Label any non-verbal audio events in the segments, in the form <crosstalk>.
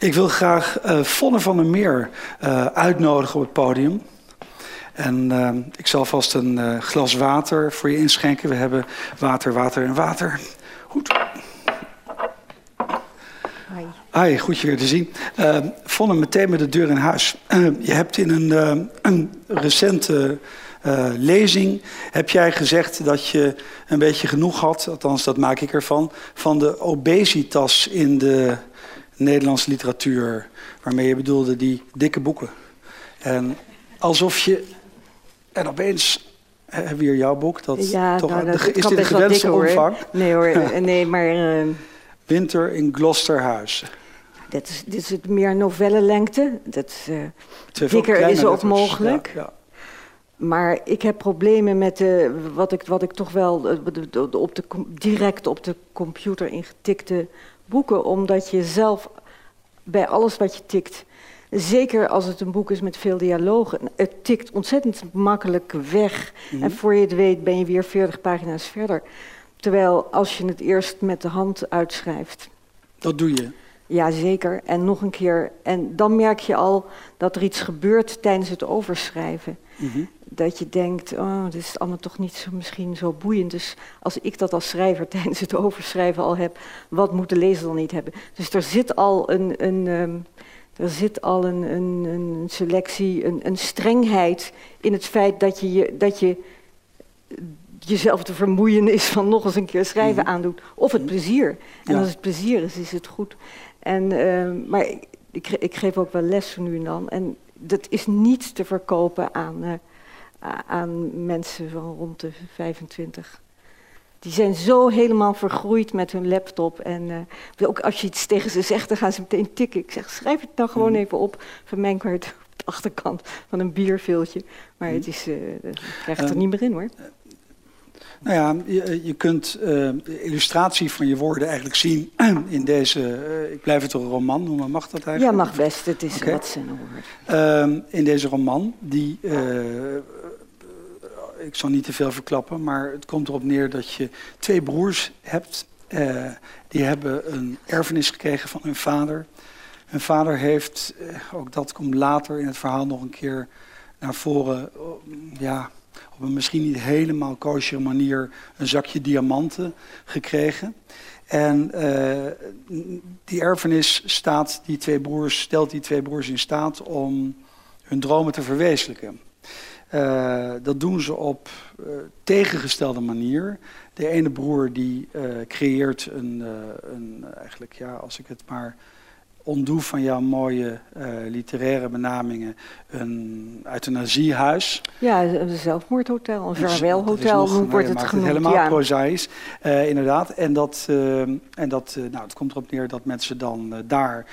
Ik wil graag uh, Vonne van der Meer uh, uitnodigen op het podium. En uh, ik zal vast een glas water voor je inschenken. We hebben water, water en water. Goed. Hi. Hi, goed je weer te zien. Vonne, meteen met de deur in huis. je hebt in een, een recente uh, lezing heb jij gezegd dat je een beetje genoeg had, althans dat maak ik ervan, van de obesitas in de Nederlandse literatuur. Waarmee je bedoelde die dikke boeken. En alsof je. En opeens hebben we hier jouw boek. Dat ja, toch, nou, dat, de, is dit de gewenste omvang? Nee hoor, <laughs> nee, maar. Uh, Winter in Gloucesterhuizen. Dit is, dit is het meer novellenlengte. Dat, uh, dikker is ook mogelijk. Ja, ja. Maar ik heb problemen met de, wat, ik, wat ik toch wel op de, direct op de computer ingetikte boeken. Omdat je zelf bij alles wat je tikt, zeker als het een boek is met veel dialogen, het tikt ontzettend makkelijk weg. Mhm. En voor je het weet ben je weer 40 pagina's verder. Terwijl als je het eerst met de hand uitschrijft. Dat doe je. Ja, zeker. En nog een keer. En dan merk je al dat er iets gebeurt tijdens het overschrijven. Mm dat je denkt, oh, dit is allemaal toch niet zo, misschien zo boeiend. Dus als ik dat als schrijver <laughs> tijdens het overschrijven al heb, wat moet de lezer dan niet hebben? Dus er zit al een, een, um, er zit al een, een, een selectie, een, een, strengheid in het feit dat je, je, dat je jezelf te vermoeien is van nog eens een keer schrijven mm aandoet. Of het plezier. En als het plezier is, is het goed. En, uh, maar ik, ik, ik, geef ook wel les nu en dan. En dat is niet te verkopen aan... Uh, aan mensen van rond de 25. Die zijn zo helemaal vergroeid met hun laptop. En uh, ook als je iets tegen ze zegt, dan gaan ze meteen tikken. Ik zeg, schrijf het nou gewoon mm. even op. Van kant <laughs> op de achterkant van een bierveeltje. Maar het mm. is, uh, krijgt er ehm, niet meer in hoor. Nou ja, je, je kunt uh, de illustratie van je woorden eigenlijk zien <clears throat> in deze... Uh, ik blijf het een roman noemen, mag dat eigenlijk? Ja, mag best. Het is okay. wat zijn woord. Uh, in deze roman, die ik zal niet te veel verklappen, maar het komt erop neer dat je twee broers hebt. Uh, die hebben een erfenis gekregen van hun vader. Hun vader heeft, uh, ook dat komt later in het verhaal nog een keer naar voren, uh, ja, op een misschien niet helemaal kosher manier een zakje diamanten gekregen. En die erfenis staat die twee broers, stelt die twee broers in staat om hun dromen te verwezenlijken. Uh, dat doen ze op uh, tegengestelde manier. De ene broer die uh, creëert een, een, eigenlijk ja, als ik het maar ontdoe van jouw mooie uh, literaire benamingen, een euthanasiehuis. Ja, een zelfmoordhotel, een vaarwelhotel hoe wordt het genoemd. Het helemaal ja. prozaïs, uh, inderdaad. En dat, uh, en dat nou, het komt erop neer dat mensen dan daar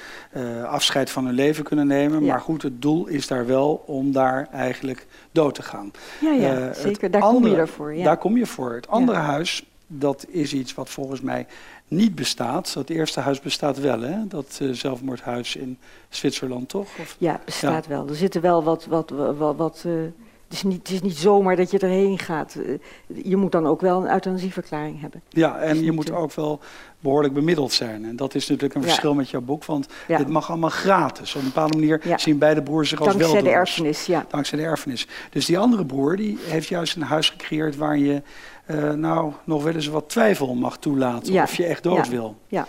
afscheid van hun leven kunnen nemen. Ja. Maar goed, het doel is daar wel om daar eigenlijk dood te gaan. Ja, ja zeker. Daar andere, kom je ervoor. Ja. Daar kom je voor. Het andere huis, dat is iets wat volgens mij niet bestaat. Dat eerste huis bestaat wel, hè? Dat uh, zelfmoordhuis in Zwitserland, toch? Of? Ja, bestaat wel. Er zitten wel wat... wat, wat, wat uh, het, is niet, het is niet zomaar dat je erheen gaat. Uh, je moet dan ook wel een euthanasieverklaring hebben. Ja, en je moet ook wel behoorlijk bemiddeld zijn. En dat is natuurlijk een ja. verschil met jouw boek, want ja. dit mag allemaal gratis. Op een bepaalde manier zien beide broers zich als wel Dankzij de erfenis, ja. Dankzij de erfenis. Dus die andere broer, die heeft juist een huis gecreëerd waar je uh, nou nog wel eens wat twijfel mag toelaten ja. of je echt dood ja. wil. Ja.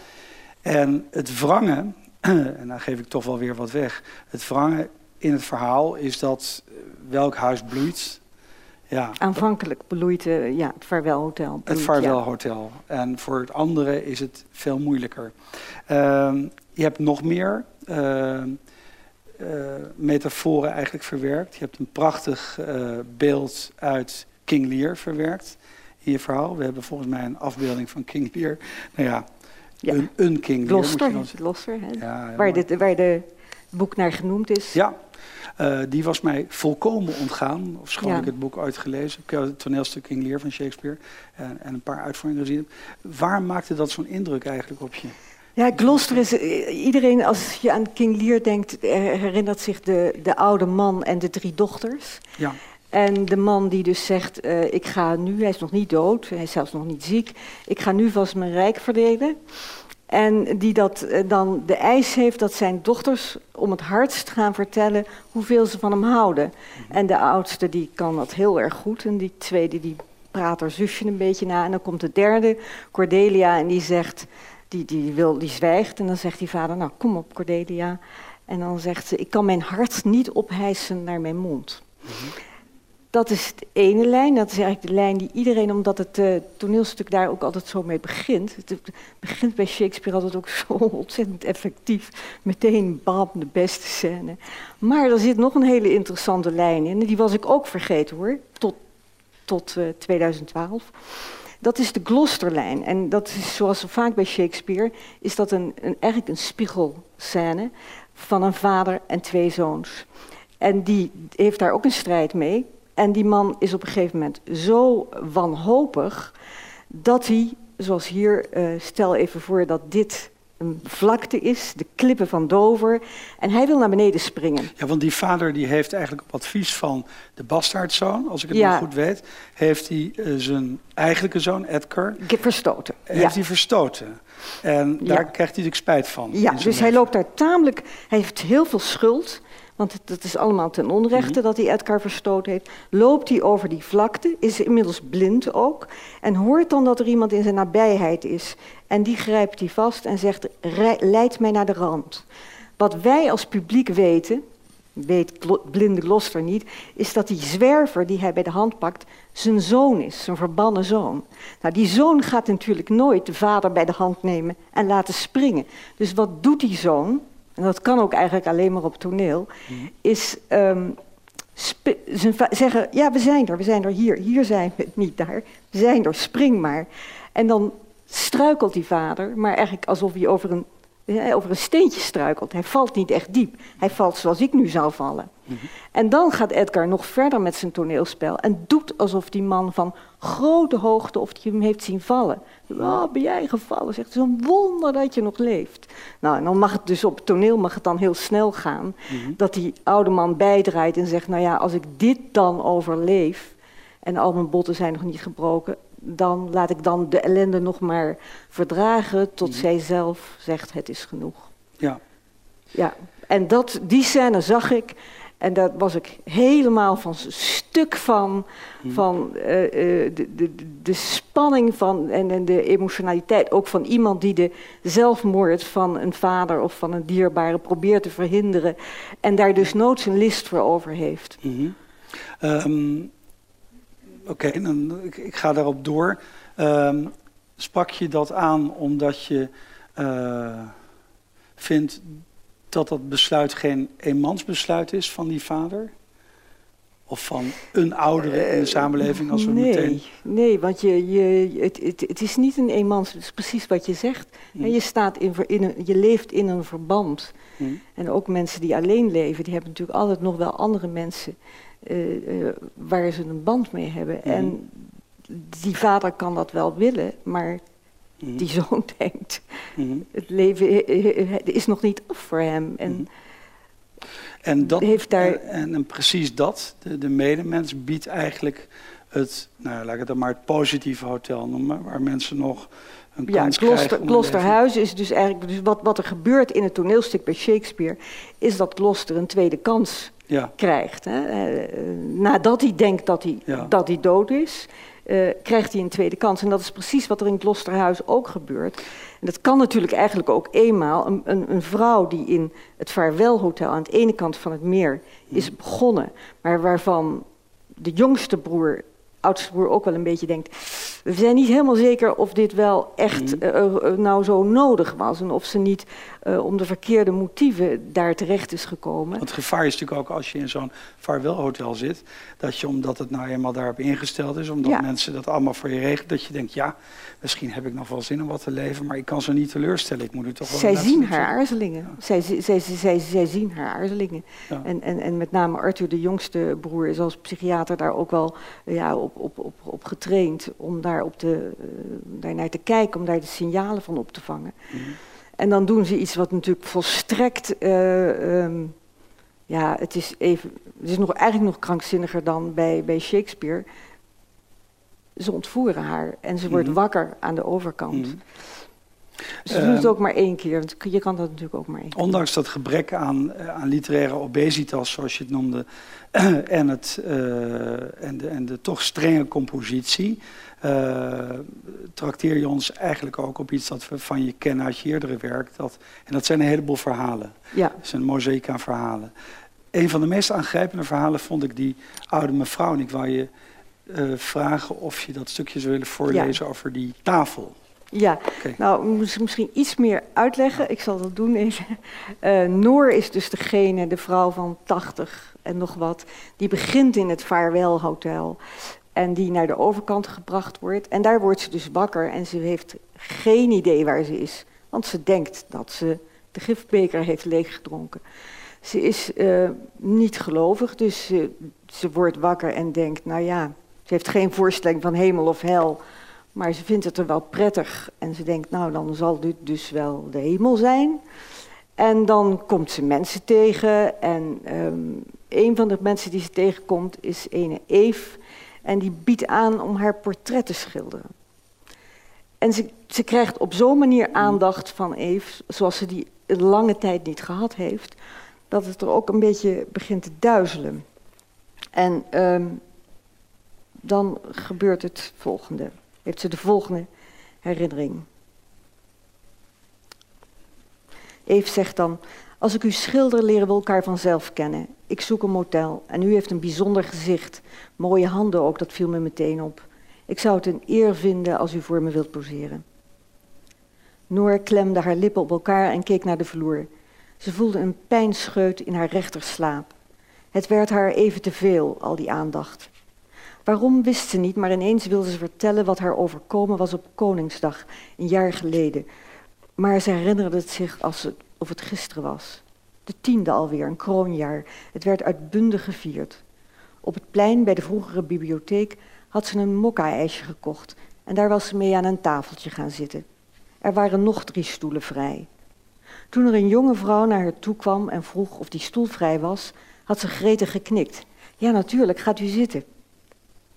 En het wrangen, <clears throat> en dan geef ik toch wel weer wat weg, het wrangen in het verhaal is dat eh, welk huis bloeit. Ja, Aanvankelijk bloeit uh, ja, het Vaarwelhotel. Het Vaarwelhotel. En voor het andere is het veel moeilijker. Uh, je hebt nog meer uh, metaforen eigenlijk verwerkt. Je hebt een prachtig beeld uit King Lear verwerkt in je verhaal. We hebben volgens mij een afbeelding van King Lear. Nou ja, ja. Een, een King Lear. Gloucester, dan... Gloucester hè? Ja, waar, dit, waar de boek naar genoemd is. Ja, uh, die was mij volkomen ontgaan. Of schoon ja. ik het boek uitgelezen. Ik heb het toneelstuk King Lear van Shakespeare. En, en een paar uitvoeringen gezien. Waar maakte dat zo'n indruk eigenlijk op je? Ja, Gloucester is... Iedereen, als je aan King Lear denkt, herinnert zich de, de oude man en de drie dochters. Ja. En de man die dus zegt, uh, ik ga nu, hij is nog niet dood, hij is zelfs nog niet ziek, ik ga nu vast mijn rijk verdelen. En die dat, eh, dan de eis heeft dat zijn dochters om het hardst gaan vertellen hoeveel ze van hem houden. En de oudste die kan dat heel erg goed. En die tweede die praat haar zusje een beetje na. En dan komt de derde, Cordelia, en die zegt, die, die, wil, die zwijgt. En dan zegt die vader, nou kom op Cordelia. En dan zegt ze, ik kan mijn hart niet ophijsen naar mijn mond. Dat is de ene lijn, dat is eigenlijk de lijn die iedereen, omdat het uh, toneelstuk daar ook altijd zo mee begint. Het begint bij Shakespeare altijd ook zo <laughs> ontzettend effectief. Meteen bam, de beste scène. Maar er zit nog een hele interessante lijn in, die was ik ook vergeten hoor, tot, tot uh, 2012. Dat is de Gloucesterlijn. En dat is zoals vaak bij Shakespeare, is dat een, een, eigenlijk een spiegelscène van een vader en twee zoons. En die heeft daar ook een strijd mee. En die man is op een gegeven moment zo wanhopig dat hij, zoals hier, uh, stel even voor dat dit een vlakte is, de klippen van Dover, en hij wil naar beneden springen. Ja, want die vader die heeft eigenlijk op advies van de bastaardzoon, als ik het ja. nog goed weet, heeft hij uh, zijn eigenlijke zoon, Edgar... Verstoten. Heeft ja. hij verstoten. En daar ja. krijgt hij natuurlijk spijt van. Ja, dus leven. hij loopt daar tamelijk... Hij heeft heel veel schuld... Want dat is allemaal ten onrechte mm -hmm. dat hij Edgar verstoten heeft. Loopt hij over die vlakte, is inmiddels blind ook. En hoort dan dat er iemand in zijn nabijheid is. En die grijpt hij vast en zegt, leid mij naar de rand. Wat wij als publiek weten, weet blinde Gloster niet, is dat die zwerver die hij bij de hand pakt, zijn zoon is, zijn verbannen zoon. Nou, die zoon gaat natuurlijk nooit de vader bij de hand nemen en laten springen. Dus wat doet die zoon? En dat kan ook eigenlijk alleen maar op toneel, is um, zeggen, ja, we zijn er, we zijn er hier, hier zijn we, niet daar, we zijn er, spring maar. En dan struikelt die vader, maar eigenlijk alsof hij over een, over een steentje struikelt. Hij valt niet echt diep, hij valt zoals ik nu zou vallen. Mm -hmm. En dan gaat Edgar nog verder met zijn toneelspel en doet alsof die man van grote hoogte of hij hem heeft zien vallen. Oh, ben jij gevallen? Zegt, het is een wonder dat je nog leeft. Nou, en dan mag het dus op het toneel mag het dan heel snel gaan. Mm -hmm. Dat die oude man bijdraait en zegt, nou ja, als ik dit dan overleef en al mijn botten zijn nog niet gebroken, dan laat ik dan de ellende nog maar verdragen tot mm -hmm. zij zelf zegt, het is genoeg. Ja. Ja, en dat, die scène zag ik. En daar was ik helemaal van stuk van. Van uh, uh, de, de, de spanning van, en, en de emotionaliteit ook van iemand die de zelfmoord van een vader of van een dierbare probeert te verhinderen. En daar dus noods een list voor over heeft. Mm -hmm. um, Oké, okay, ik, ik, ga daarop door. Um, sprak je dat aan omdat je uh, vindt dat dat besluit geen eenmansbesluit is van die vader? Of van een oudere in de samenleving als we nee, meteen... Nee, want je, je, het, het, het is niet een eenmans, het is precies wat je zegt. Mm. je, staat in, in een, je leeft in een verband. Mm. En ook mensen die alleen leven, die hebben natuurlijk altijd nog wel andere mensen uh, uh, waar ze een band mee hebben. Mm. En die vader kan dat wel willen, maar Mm. die zoon <laughs> denkt. Mm. Het leven is nog niet af voor hem. En, en, dat, heeft daar... en, en, precies dat, de, de medemens biedt eigenlijk het, nou laat ik het dan maar het positieve hotel noemen, waar mensen nog een kans ja, Gloucester, krijgen. Gloucesterhuis is dus eigenlijk, dus wat, wat er gebeurt in het toneelstuk bij Shakespeare, is dat Gloucester een tweede kans ja. krijgt. Hè? Uh, nadat hij denkt dat hij, ja. dat hij dood is, uh, krijgt hij een tweede kans. En dat is precies wat er in Gloucesterhuis ook gebeurt. En dat kan natuurlijk eigenlijk ook eenmaal. Een, een, een vrouw die in het Vaarwelhotel aan de ene kant van het meer is begonnen, maar waarvan de jongste broer oudste broer ook wel een beetje denkt... we zijn niet helemaal zeker of dit wel echt uh, uh, nou zo nodig was... en of ze niet uh, om de verkeerde motieven daar terecht is gekomen. Want het gevaar is natuurlijk ook als je in zo'n vaarwelhotel zit... dat je, omdat het nou eenmaal daarop ingesteld is... omdat ja. mensen dat allemaal voor je regelen... dat je denkt, ja, misschien heb ik nog wel zin om wat te leven... maar ik kan ze niet teleurstellen. Ik moet nu toch wel zij zien haar aarzelingen. Ja. Zij, zij, zij, zij, zij zien haar aarzelingen. Ja. En, en, en met name Arthur, de jongste broer... is als psychiater daar ook wel ja, op, op, op, op getraind... om daar, op de, uh, daar naar te kijken, om daar de signalen van op te vangen... Mm -hmm. En dan doen ze iets wat natuurlijk volstrekt. Uh, um, ja, het is, even, het is nog, eigenlijk nog krankzinniger dan bij, bij Shakespeare. Ze ontvoeren haar en ze wordt mm -hmm. wakker aan de overkant. Mm -hmm. Ze doen het ook maar één keer. want Je kan dat natuurlijk ook maar één keer. Ondanks dat gebrek aan, eh, aan literaire obesitas, zoals je het noemde, <clears throat> en, het, eh, en, de, en de toch strenge compositie, trakteer je ons eigenlijk ook op iets dat we van je kennen uit je eerdere werk. Dat, en dat zijn een heleboel verhalen. Ja. Dat is een mozaïek aan verhalen. Een van de meest aangrijpende verhalen vond ik die oude mevrouw. En ik wou je vragen of je dat stukje zou willen voorlezen over die tafel. Ja, nou misschien iets meer uitleggen. Ik zal dat doen even. Uh, Noor is dus degene, de vrouw van 80 en nog wat, die begint in het Vaarwel Hotel. En die naar de overkant gebracht wordt. En daar wordt ze dus wakker en ze heeft geen idee waar ze is. Want ze denkt dat ze de gifbeker heeft leeggedronken. Ze is uh, niet gelovig, dus ze, wordt wakker en denkt, nou ja, ze heeft geen voorstelling van hemel of hel. Maar ze vindt het er wel prettig en ze denkt, nou dan zal dit dus wel de hemel zijn. En dan komt ze mensen tegen en um, een van de mensen die ze tegenkomt is ene Eve. En die biedt aan om haar portret te schilderen. En ze, ze krijgt op zo'n manier aandacht van Eve, zoals ze die lange tijd niet gehad heeft, dat het er ook een beetje begint te duizelen. En um, dan gebeurt het volgende heeft ze de volgende herinnering. Eve zegt dan, als ik u schilder, leren we elkaar vanzelf kennen. Ik zoek een motel en u heeft een bijzonder gezicht. Mooie handen ook, dat viel me meteen op. Ik zou het een eer vinden als u voor me wilt poseren. Noor klemde haar lippen op elkaar en keek naar de vloer. Ze voelde een pijnscheut in haar rechterslaap. Het werd haar even te veel, al die aandacht. Waarom wist ze niet, maar ineens wilde ze vertellen wat haar overkomen was op Koningsdag, een jaar geleden. Maar ze herinnerde het zich als of het gisteren was. De tiende alweer, een kroonjaar. Het werd uitbundig gevierd. Op het plein bij de vroegere bibliotheek had ze een mokka-ijsje gekocht en daar was ze mee aan een tafeltje gaan zitten. Er waren nog drie stoelen vrij. Toen er een jonge vrouw naar haar toe kwam en vroeg of die stoel vrij was, had ze gretig geknikt. Ja, natuurlijk, gaat u zitten.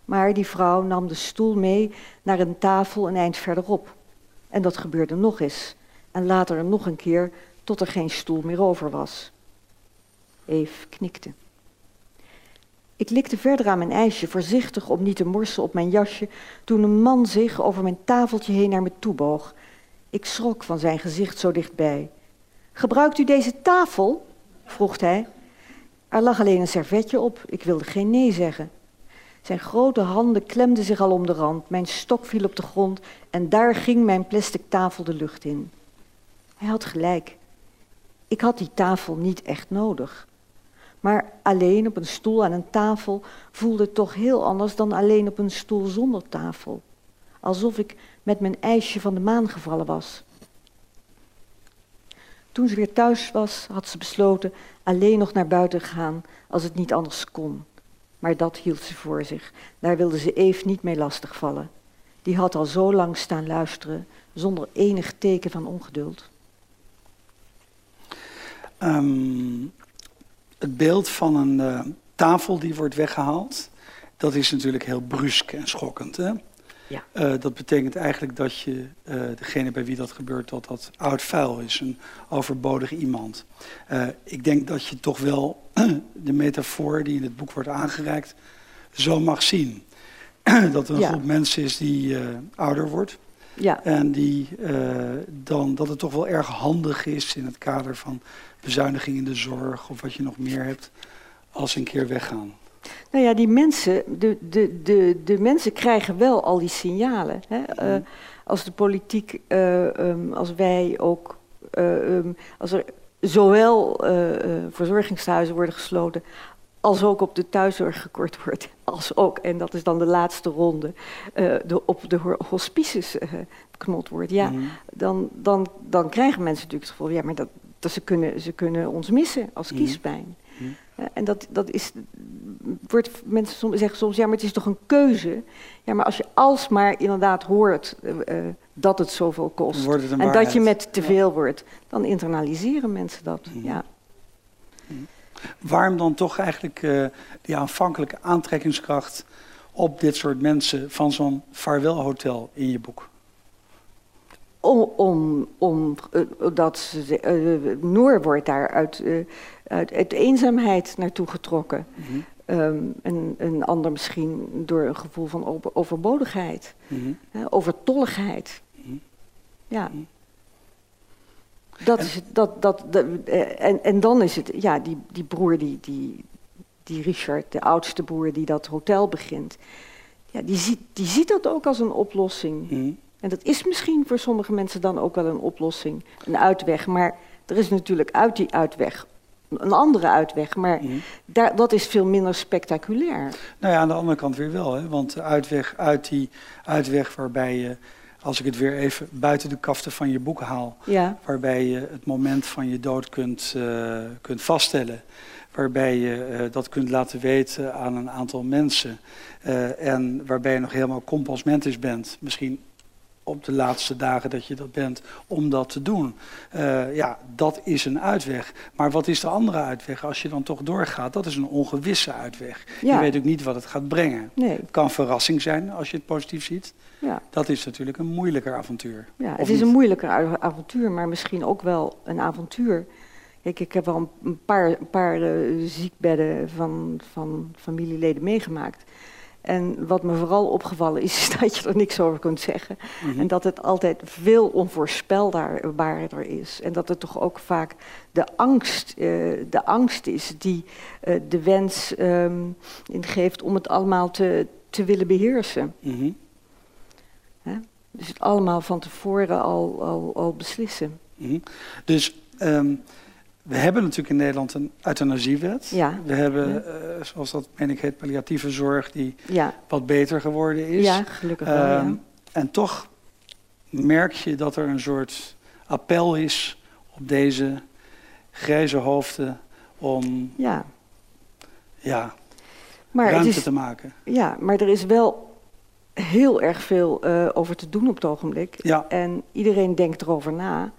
Maar die vrouw nam de stoel mee naar een tafel een eind verderop. En dat gebeurde nog eens. En later nog een keer, tot er geen stoel meer over was. Eve knikte. Ik likte verder aan mijn ijsje, voorzichtig om niet te morsen op mijn jasje, toen een man zich over mijn tafeltje heen naar me toe boog. Ik schrok van zijn gezicht zo dichtbij. Gebruikt u deze tafel? vroeg hij. Er lag alleen een servetje op, ik wilde geen nee zeggen. Zijn grote handen klemden zich al om de rand. Mijn stok viel op de grond en daar ging mijn plastic tafel de lucht in. Hij had gelijk. Ik had die tafel niet echt nodig. Maar alleen op een stoel aan een tafel voelde toch heel anders dan alleen op een stoel zonder tafel. Alsof ik met mijn ijsje van de maan gevallen was. Toen ze weer thuis was, had ze besloten alleen nog naar buiten te gaan als het niet anders kon. Maar dat hield ze voor zich. Daar wilde ze Eve niet mee lastigvallen. Die had al zo lang staan luisteren, zonder enig teken van ongeduld. Um, het beeld van een uh, tafel die wordt weggehaald, dat is natuurlijk heel brusk en schokkend. Hè? Ja. Uh, dat betekent eigenlijk dat je uh, degene bij wie dat gebeurt, dat dat oud vuil is, een overbodig iemand. Uh, ik denk dat je toch wel <clears throat> de metafoor die in het boek wordt aangereikt, zo mag zien. <clears throat> dat er een Ja. groep mensen is die ouder wordt. Ja, En die dan dat het toch wel erg handig is in het kader van bezuiniging in de zorg of wat je nog meer hebt, als ze een keer weggaan. nou ja, die mensen, de, de, de, de mensen krijgen wel al die signalen. Hè? Eh, als de politiek, eh, ehm, als wij ook, eh, ehm, als er zowel eh, eh, verzorgingshuizen worden gesloten, als ook op de thuiszorg gekort wordt, <laughs> als ook, en dat is dan de laatste ronde, eh, de, op de ho- hospices beknot wordt. Ja, Mhm. dan, dan, dan krijgen mensen natuurlijk het gevoel, ja, maar dat, dat ze, kunnen, ze kunnen ons missen als Mhm. kiespijn. Mhm. Eh, en dat, dat is, wordt, mensen soms, zeggen soms, ja, maar het is toch een keuze. Ja, maar als je alsmaar inderdaad hoort dat het zoveel kost. Het en dat je met te veel wordt, dan internaliseren mensen dat. Ja. Waarom dan toch eigenlijk eh, die aanvankelijke aantrekkingskracht op dit soort mensen van zo'n vaarwelhotel in je boek? om, om, om uh, dat ze, uh, Noor wordt daar uit, uh, uit, uit, eenzaamheid naartoe getrokken. Mm -hmm. um, en een ander misschien door een gevoel van over, overbodigheid, mm -hmm. overtolligheid. Mm -hmm. Ja. Dat is het, dat, dat, dat, en, en dan is het, ja, die, die broer, die, die, die Richard, de oudste broer die dat hotel begint, ja, die, ziet, die ziet dat ook als een oplossing. Mhm. En dat is misschien voor sommige mensen dan ook wel een oplossing, een uitweg. Maar er is natuurlijk uit die uitweg een andere uitweg, maar Mhm. daar, dat is veel minder spectaculair. Nou ja, aan de andere kant weer wel. Hè? Want de uitweg uit die uitweg waarbij je, als ik het weer even buiten de kaften van je boek haal, Ja, waarbij je het moment van je dood kunt, eh, kunt vaststellen. Waarbij je eh, dat kunt laten weten aan een aantal mensen. eh, en waarbij je nog helemaal compos mentis bent. Misschien op de laatste dagen dat je dat bent om dat te doen. Eh, ja, dat is een uitweg. Maar wat is de andere uitweg als je dan toch doorgaat? Dat is een ongewisse uitweg. Ja. Je weet ook niet wat het gaat brengen. nee, Het kan verrassing zijn als je het positief ziet. ja. Dat is natuurlijk een moeilijker avontuur. Ja, het is niet? een moeilijker av- avontuur, maar misschien ook wel een avontuur. Kijk, ik heb wel een- paar, een paar eh, ziekbedden van, van familieleden meegemaakt. En wat me vooral opgevallen is, <laughs> is dat je er niks over kunt zeggen. Mhm. En dat het altijd veel onvoorspelbaarder is. En dat het toch ook vaak de angst, eh, de angst is die eh, de wens ehm, ingeeft om het allemaal te, te willen beheersen. Mhm. Dus het allemaal van tevoren al, al, al beslissen. Mhm. Dus ehm, we hebben natuurlijk in Nederland een euthanasiewet. Ja. We hebben, eh, zoals dat meen ik heet, palliatieve zorg die Ja, wat beter geworden is. ja gelukkig wel, ja. Ehm, En toch merk je dat er een soort appel is op deze grijze hoofden om ja. ja, Maar, ruimte is, te maken. ja, maar er is wel heel erg veel eh, over te doen op het ogenblik. Ja, En iedereen denkt erover na.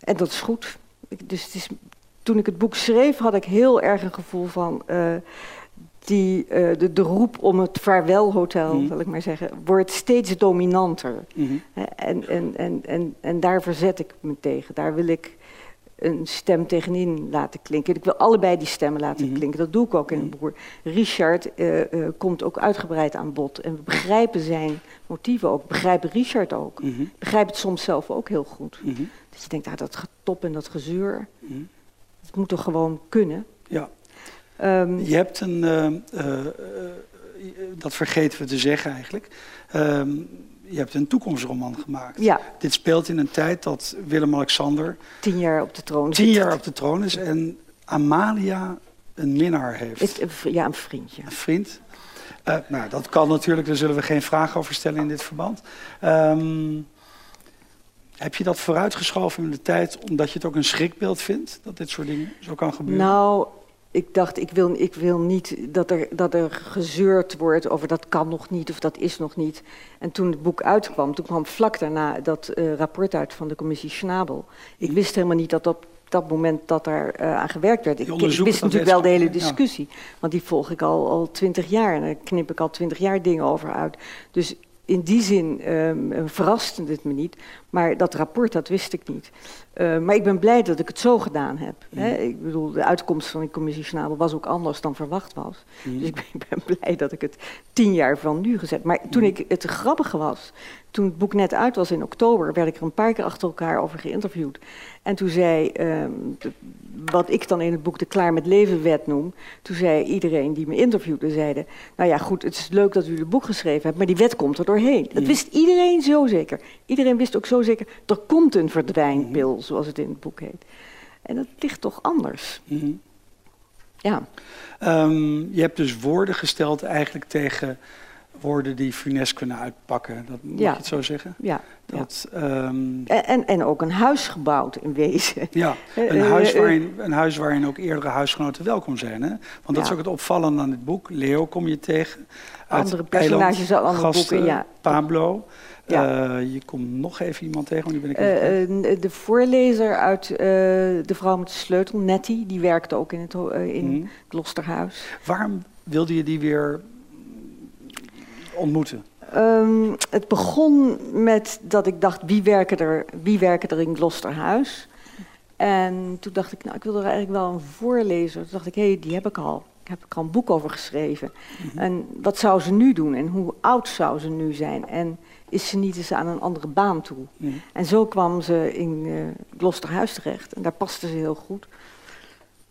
En dat is goed. Dus het is, toen ik het boek schreef, had ik heel erg een gevoel van... eh, die, eh, de, de roep om het vaarwelhotel, Mhm. zal ik maar zeggen, wordt steeds dominanter. En, en, en, en, en daar verzet ik me tegen. Daar wil ik een stem tegenin laten klinken. Ik wil allebei die stemmen laten Mhm. klinken. Dat doe ik ook in Mhm. het boek. Richard eh, eh, komt ook uitgebreid aan bod. En we begrijpen zijn motieven ook. Begrijpen Richard ook. Mhm. Ik begrijp het soms zelf ook heel goed. Mhm. Dat je denkt, ah, dat getop en dat gezeur, Mhm. het moet toch gewoon kunnen. ja. Ehm, Je hebt een, eh, dat vergeten we te zeggen eigenlijk. Ehm, je hebt een toekomstroman gemaakt. ja, Dit speelt in een tijd dat Willem-Alexander tien jaar op de troon tien jaar op de troon is en Amalia een minnaar heeft. Het- vri- ja, een vriendje. Een vriend. Eh, nou, dat kan natuurlijk, daar zullen we geen vraag over stellen in dit verband. Ehm, heb je dat vooruitgeschoven in de tijd omdat je het ook een schrikbeeld vindt dat dit soort dingen zo kan gebeuren? Nou, ik dacht, ik wil, ik wil niet dat er, dat er gezeurd wordt over dat kan nog niet of dat is nog niet. En toen het boek uitkwam, toen kwam vlak daarna dat eh, rapport uit van de commissie Schnabel. Ik wist helemaal niet dat op dat moment dat daar eh, aan gewerkt werd. Ik, ik wist natuurlijk wel de hele ja. discussie, want die volg ik al al twintig jaar en daar knip ik al twintig jaar dingen over uit. Dus in die zin ehm, verraste het me niet. Maar dat rapport, dat wist ik niet. Eh, maar ik ben blij dat ik het zo gedaan heb. Hè? Mhm. Ik bedoel, de uitkomst van die commissie Schnabel was ook anders dan verwacht was. Mhm. Dus ik ben, <laughs> ik ben blij dat ik het tien jaar van nu gezet. Maar toen Mhm. ik het grappige was, toen het boek net uit was in oktober, werd ik er een paar keer achter elkaar over geïnterviewd. En toen zei, ehm, de- wat ik dan in het boek de Klaar met Leven wet noem, toen zei iedereen die me interviewde, zeiden, nou ja goed, het is leuk dat u het boek geschreven hebt, maar die wet komt er doorheen. Dat wist iedereen zo zeker. Iedereen wist ook zo zeker, er komt een verdwijnpil, zoals het in het boek heet. En dat ligt toch anders. Mhm. Ja, Ehm, je hebt dus woorden gesteld eigenlijk tegen woorden die funest kunnen uitpakken. Dat, Ja. je het zo zeggen? ja. ja. Dat, ehm, En, en, en ook een huis gebouwd in wezen. ja, <laughs> Eh, een eh, huis, eh, waarin, een huis waarin ook eerdere huisgenoten welkom zijn. Hè? Want dat is ook het opvallende aan dit boek. Leo kom je tegen. Uit Andere personages uit andere gasten, boeken, ja. Pablo. Ja. Eh, je komt nog even iemand tegen, want die ben ik eh, de voorlezer uit De Vrouw met de Sleutel, Nettie, die werkte ook in het, in Mhm. het Klosterhuis. Waarom wilde je die weer ontmoeten? Ehm, het begon met dat ik dacht, wie werken er, wie werken er in Gloucesterhuis? En toen dacht ik, nou, ik wil er eigenlijk wel een voorlezer. Toen dacht ik, hé, hey, die heb ik al. Ik heb er al een boek over geschreven. Mhm. En wat zou ze nu doen? En hoe oud zou ze nu zijn? En is ze niet eens aan een andere baan toe? En zo kwam ze in uh, Gloucesterhuis terecht. En daar paste ze heel goed.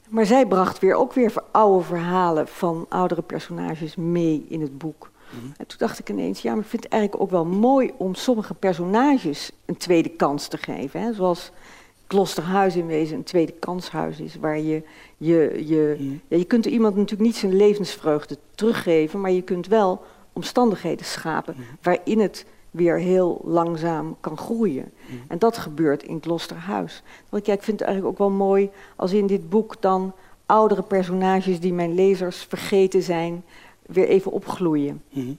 Maar zij bracht weer ook weer oude verhalen van oudere personages mee in het boek. Mhm. En toen dacht ik ineens, ja, maar ik vind het eigenlijk ook wel mooi om sommige personages een tweede kans te geven. Hè? Zoals Klosterhuis in wezen een tweede kanshuis is, waar je je, je, ja, je kunt iemand natuurlijk niet zijn levensvreugde teruggeven, maar je kunt wel omstandigheden schapen mhm. waarin het weer heel langzaam kan groeien. En dat gebeurt in Klosterhuis. Want ja, ik vind het eigenlijk ook wel mooi als in dit boek dan oudere personages die mijn lezers vergeten zijn, weer even opgloeien. Mhm.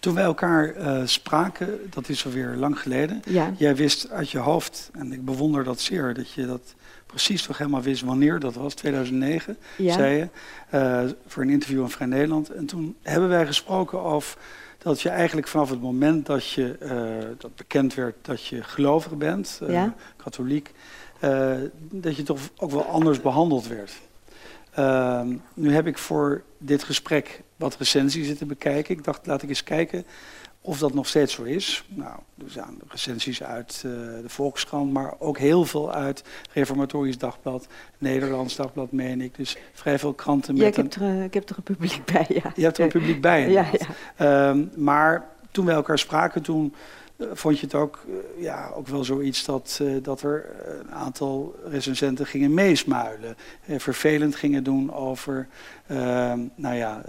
Toen wij elkaar uh, spraken, dat is alweer lang geleden. Ja. Jij wist uit je hoofd, en ik bewonder dat zeer, dat je dat precies toch helemaal wist wanneer dat was, 2009, ja. zei je, uh, voor een interview in Vrij Nederland. En toen hebben wij gesproken over dat je eigenlijk vanaf het moment dat je uh, dat bekend werd dat je gelovig bent, ja. katholiek, dat je toch ook wel anders behandeld werd. Ehm, nu heb ik voor dit gesprek wat recensies zitten bekijken. Ik dacht, laat ik eens kijken of dat nog steeds zo is. Nou, er zijn recensies uit uh, de Volkskrant, maar ook heel veel uit Reformatorisch Dagblad, Nederlands Dagblad, meen ik. Dus vrij veel kranten met ja, ik heb, er, eh, ik heb er een publiek bij, ja. Je hebt er een publiek bij, <laughs> ja, ja. Um, maar toen wij elkaar spraken, toen eh, vond je het ook, eh, ja, ook wel zoiets dat, uh, dat er een aantal recensenten gingen meesmuilen. vervelend gingen doen over ehm, nou ja,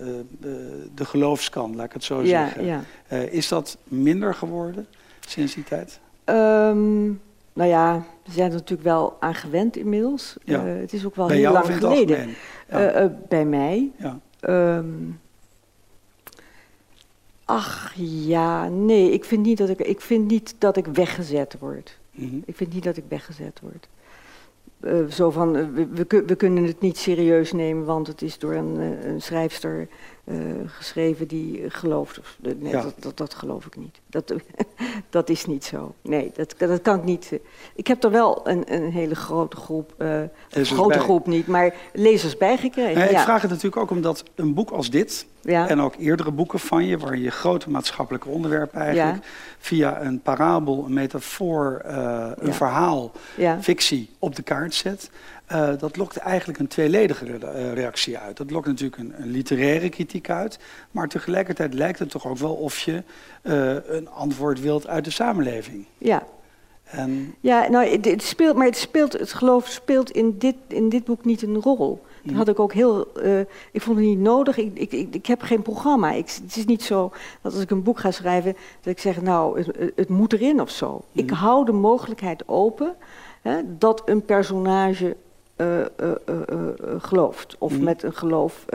de geloofskant, laat ik het zo ja, zeggen. Ja. is dat minder geworden sinds die tijd? Um, nou ja, we zijn er natuurlijk wel aan gewend inmiddels. Ja. het is ook wel heel lang geleden. Ja. bij mij. Ja. Um, Ach ja, nee, ik vind niet dat ik, ik, vind niet dat ik weggezet word. Mhm. Ik vind niet dat ik weggezet word. Uh, zo van, uh, we, we, we, kunnen het niet serieus nemen, want het is door een, uh, een schrijfster geschreven die gelooft. Nee, ja. dat, dat, dat, geloof ik niet. Dat, <laughs> dat is niet zo. Nee, dat, dat kan ik niet. Ik heb er wel een, een hele grote groep, grote bij. groep niet, maar lezers bijgekregen. Ik vraag het natuurlijk ook omdat een boek als dit, ja. En ook eerdere boeken van je, waar je grote maatschappelijke onderwerpen eigenlijk via een parabel, een metafoor, uh, een verhaal, fictie op de kaart zet. Uh, dat lokt eigenlijk een tweeledige re reactie uit. Dat lokt natuurlijk een, een, literaire kritiek uit, maar tegelijkertijd lijkt het toch ook wel of je uh, een antwoord wilt uit de samenleving. Ja. En... Ja, nou, het, het, speelt, maar het speelt, het geloof speelt in dit, in dit boek niet een rol. Dat had ik ook heel. Uh, ik vond het niet nodig. Ik, ik, ik, ik heb geen programma. Ik, het is niet zo dat als ik een boek ga schrijven, dat ik zeg, nou, het, het moet erin of zo. Ik mhm. hou de mogelijkheid open hè, dat een personage gelooft. Of mm. met een geloof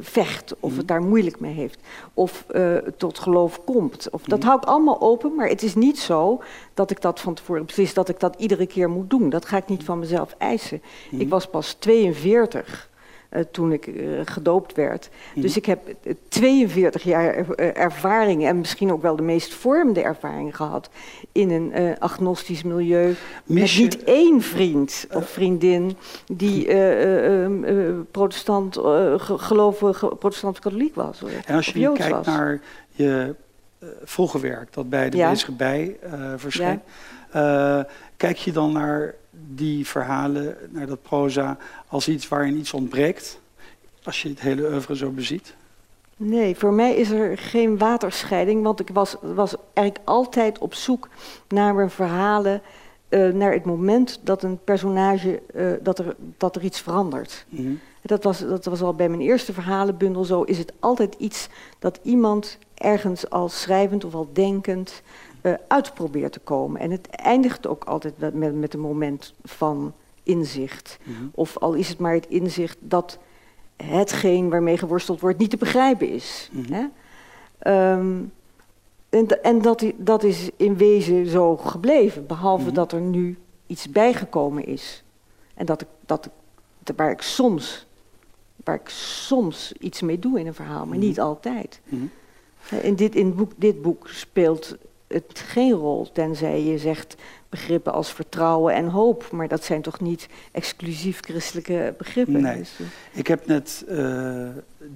vecht. Of mm. het daar moeilijk mee heeft. Of tot geloof komt. Of, dat mm. hou ik allemaal open. Maar het is niet zo dat ik dat van tevoren beslis dat ik dat iedere keer moet doen. Dat ga ik niet van mezelf eisen. Ik was pas 42. Uh, toen ik uh, gedoopt werd. Mm. Dus ik heb 42 jaar ervaring en misschien ook wel de meest vormende ervaring gehad in een uh, agnostisch milieu. Mis met niet één vriend of vriendin die protestant, gelovig protestant-katholiek was. En als je nu kijkt was. naar je vroege werk, dat bij de ja. bij verscheen, ja. Kijk je dan naar die verhalen, naar dat proza, als iets waarin iets ontbreekt? Als je het hele oeuvre zo beziet? Nee, voor mij is er geen waterscheiding, want ik was, was eigenlijk altijd op zoek naar mijn verhalen, uh, naar het moment dat een personage, uh, dat, er, dat er iets verandert. Mm -hmm. dat, was, dat was al bij mijn eerste verhalenbundel zo, is het altijd iets dat iemand ergens als schrijvend of al denkend uh, uit probeert te komen. En het eindigt ook altijd met, met een moment van inzicht. Mm -hmm. Of al is het maar het inzicht dat hetgeen waarmee geworsteld wordt niet te begrijpen is. Mm -hmm. hè? Um, en, en dat, dat, is in wezen zo gebleven, behalve mm -hmm. dat er nu iets bijgekomen is. En dat ik, dat ik, waar, ik soms, waar ik soms iets mee doe in een verhaal, maar niet altijd. In, dit, in boek, dit boek speelt het geen rol, tenzij je zegt begrippen als vertrouwen en hoop. Maar dat zijn toch niet exclusief christelijke begrippen? Nee. Dus, eh, Ik heb net uh,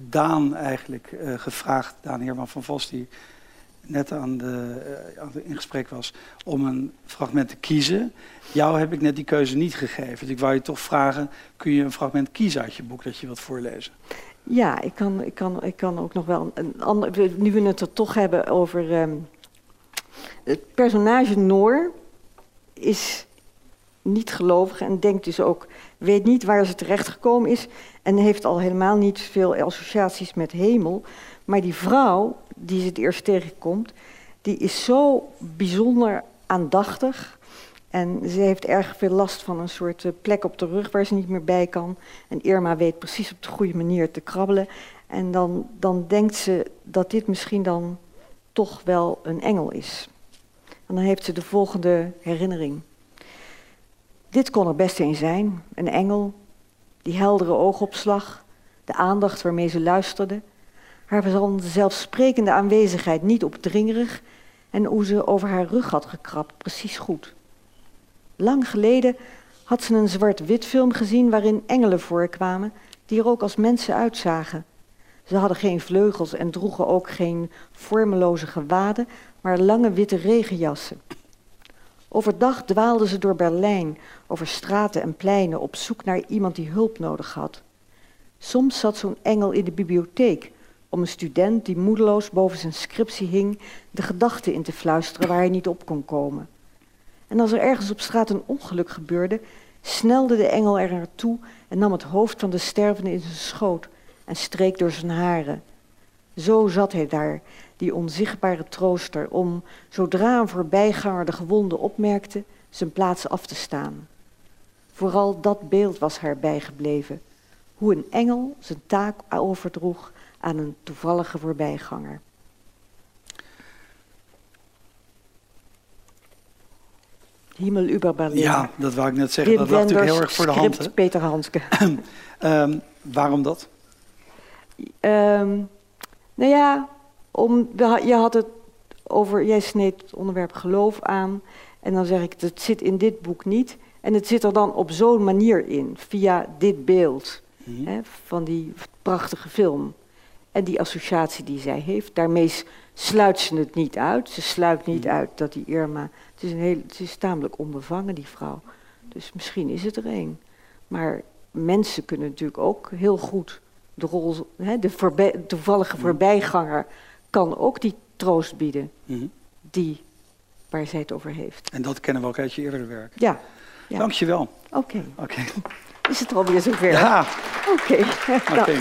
Daan eigenlijk uh, gevraagd, Daan Heerman van Vos, die net aan de, uh, aan de, in gesprek was, om een fragment te kiezen. Jou heb ik net die keuze niet gegeven. Dus ik wou je toch vragen, kun je een fragment kiezen uit je boek dat je wilt voorlezen? Ja, ik kan, ik kan, ik kan ook nog wel een ander. Nu we het er toch hebben over. Um, het personage Noor is niet gelovig en denkt dus ook. weet niet waar ze terechtgekomen is. en heeft al helemaal niet veel associaties met hemel. Maar die vrouw die ze het eerst tegenkomt. die is zo bijzonder aandachtig. En ze heeft erg veel last van een soort plek op de rug waar ze niet meer bij kan. En Irma weet precies op de goede manier te krabbelen. En dan, dan denkt ze dat dit misschien dan toch wel een engel is. En dan heeft ze de volgende herinnering. Dit kon er best een zijn, een engel, die heldere oogopslag, de aandacht waarmee ze luisterde, haar zelfsprekende aanwezigheid niet opdringerig en hoe ze over haar rug had gekrapt, precies goed. Lang geleden had ze een zwart-wit film gezien waarin engelen voorkwamen die er ook als mensen uitzagen. Ze hadden geen vleugels en droegen ook geen vormeloze gewaden, maar lange witte regenjassen. Overdag dwaalden ze door Berlijn, over straten en pleinen, op zoek naar iemand die hulp nodig had. Soms zat zo'n engel in de bibliotheek om een student die moedeloos boven zijn scriptie hing, de gedachten in te fluisteren waar hij niet op kon komen. En als er ergens op straat een ongeluk gebeurde, snelde de engel er naartoe en nam het hoofd van de stervende in zijn schoot en streek door zijn haren. Zo zat hij daar, die onzichtbare trooster, om, zodra een voorbijganger de gewonde opmerkte, zijn plaats af te staan. Vooral dat beeld was haar bijgebleven, hoe een engel zijn taak overdroeg aan een toevallige voorbijganger. Himmel über Berlin. Ja, dat wou ik net zeggen. Dat lag natuurlijk heel erg voor de hand. Peter Hanske. um, <clears throat> waarom dat? Um, nou ja, om, je had het over, jij sneed het onderwerp geloof aan. En dan zeg ik, het zit in dit boek niet. En het zit er dan op zo'n manier in, via dit beeld mm-hmm. hè, van die prachtige film. En die associatie die zij heeft, daarmee sluit ze het niet uit. Ze sluit niet mm-hmm. uit dat die Irma. Het is, een heel, het is tamelijk onbevangen, die vrouw. Dus misschien is het er een. Maar mensen kunnen natuurlijk ook heel goed de rol, hè, de voorbij, toevallige voorbijganger kan ook die troost bieden Mhm. die, waar zij het over heeft. En dat kennen we ook uit je eerdere werk. Ja. ja. Dank je wel. Oké. Oké. <laughs> Is het alweer zover? Ja. Oké. <laughs> Oké. Nou.